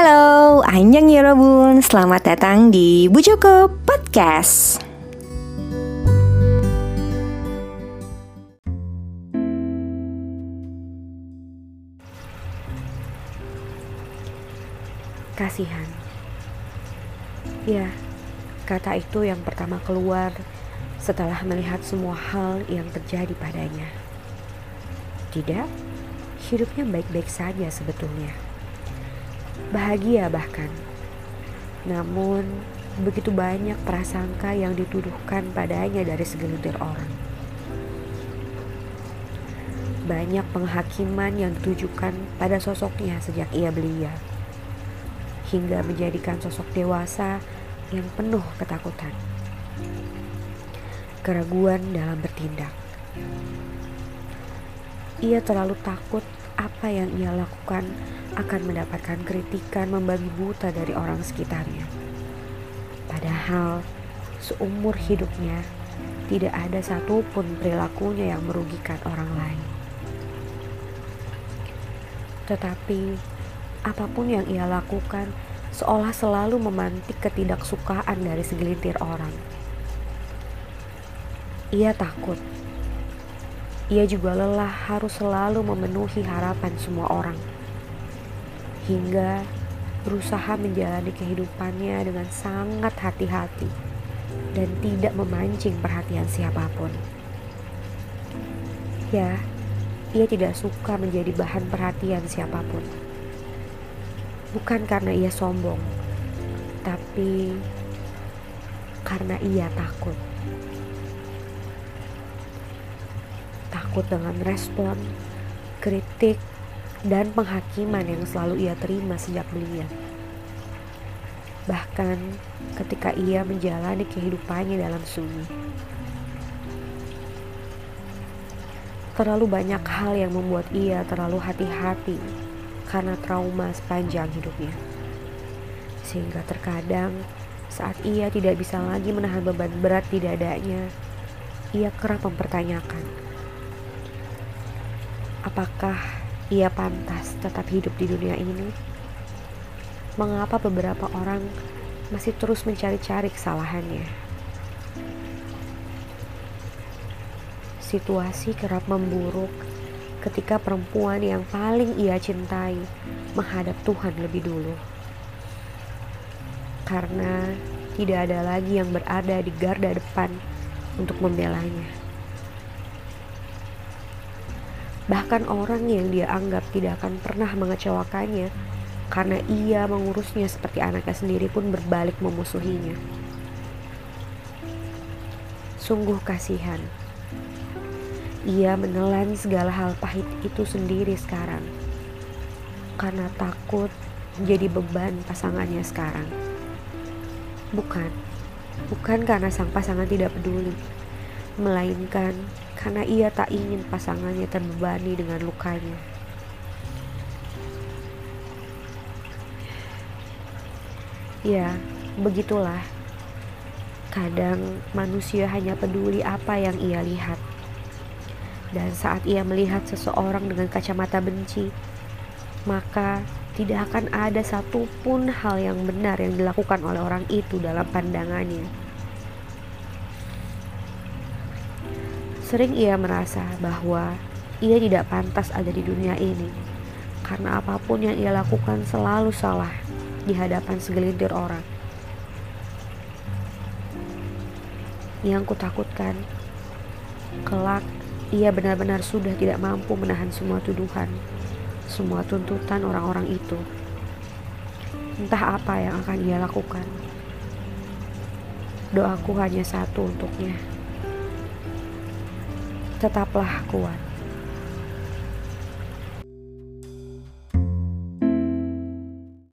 Halo, Anjang Yorobun, selamat datang di Bu Joko Podcast. Kasihan. Ya, kata itu yang pertama keluar setelah melihat semua hal yang terjadi padanya. Tidak, hidupnya baik-baik saja sebetulnya. Bahagia bahkan. Namun, begitu banyak prasangka yang dituduhkan padanya dari segelintir orang. Banyak penghakiman yang ditujukan pada sosoknya sejak ia belia hingga menjadikan sosok dewasa yang penuh ketakutan, keraguan dalam bertindak. Ia terlalu takut apa yang ia lakukan akan mendapatkan kritikan membabi buta dari orang sekitarnya. Padahal seumur hidupnya tidak ada satupun perilakunya yang merugikan orang lain. Tetapi apa pun yang ia lakukan seolah selalu memantik ketidaksukaan dari segelintir orang. Ia takut. Ia juga lelah harus selalu memenuhi harapan semua orang. Hingga berusaha menjalani kehidupannya dengan sangat hati-hati dan tidak memancing perhatian siapa pun. Ya, ia tidak suka menjadi bahan perhatian siapa pun bukan karena ia sombong, tapi karena ia takut. Takut dengan respon, kritik, dan penghakiman yang selalu ia terima sejak belia. Bahkan ketika ia menjalani kehidupannya dalam sunyi. Terlalu banyak hal yang membuat ia terlalu hati-hati karena trauma sepanjang hidupnya. Sehingga terkadang saat ia tidak bisa lagi menahan beban berat di dadanya, ia kerap mempertanyakan, apakah ia pantas tetap hidup di dunia ini? Mengapa beberapa orang masih terus mencari-cari kesalahannya? Situasi kerap memburuk ketika perempuan yang paling ia cintai menghadap Tuhan lebih dulu. Karena tidak ada lagi yang berada di garda depan untuk membelanya. Bahkan orang yang dia anggap tidak akan pernah mengecewakannya karena ia mengurusnya seperti anaknya sendiri pun berbalik memusuhinya. Sungguh kasihan ia menelan segala hal pahit itu sendiri sekarang karena takut jadi beban pasangannya sekarang. Bukan, bukan karena sang pasangan tidak peduli, melainkan karena ia tak ingin pasangannya terbebani dengan lukanya. Ya, begitulah. Kadang manusia hanya peduli apa yang ia lihat dan saat ia melihat seseorang dengan kacamata benci, maka tidak akan ada satupun hal yang benar yang dilakukan oleh orang itu dalam pandangannya. Sering ia merasa bahwa ia tidak pantas ada di dunia ini karena apa pun yang ia lakukan selalu salah di hadapan segelintir orang. Yang kutakutkan, kelak ia benar-benar sudah tidak mampu menahan semua tuduhan, semua tuntutan orang-orang itu. Entah apa yang akan ia lakukan. Doaku hanya satu untuknya. Tetaplah kuat.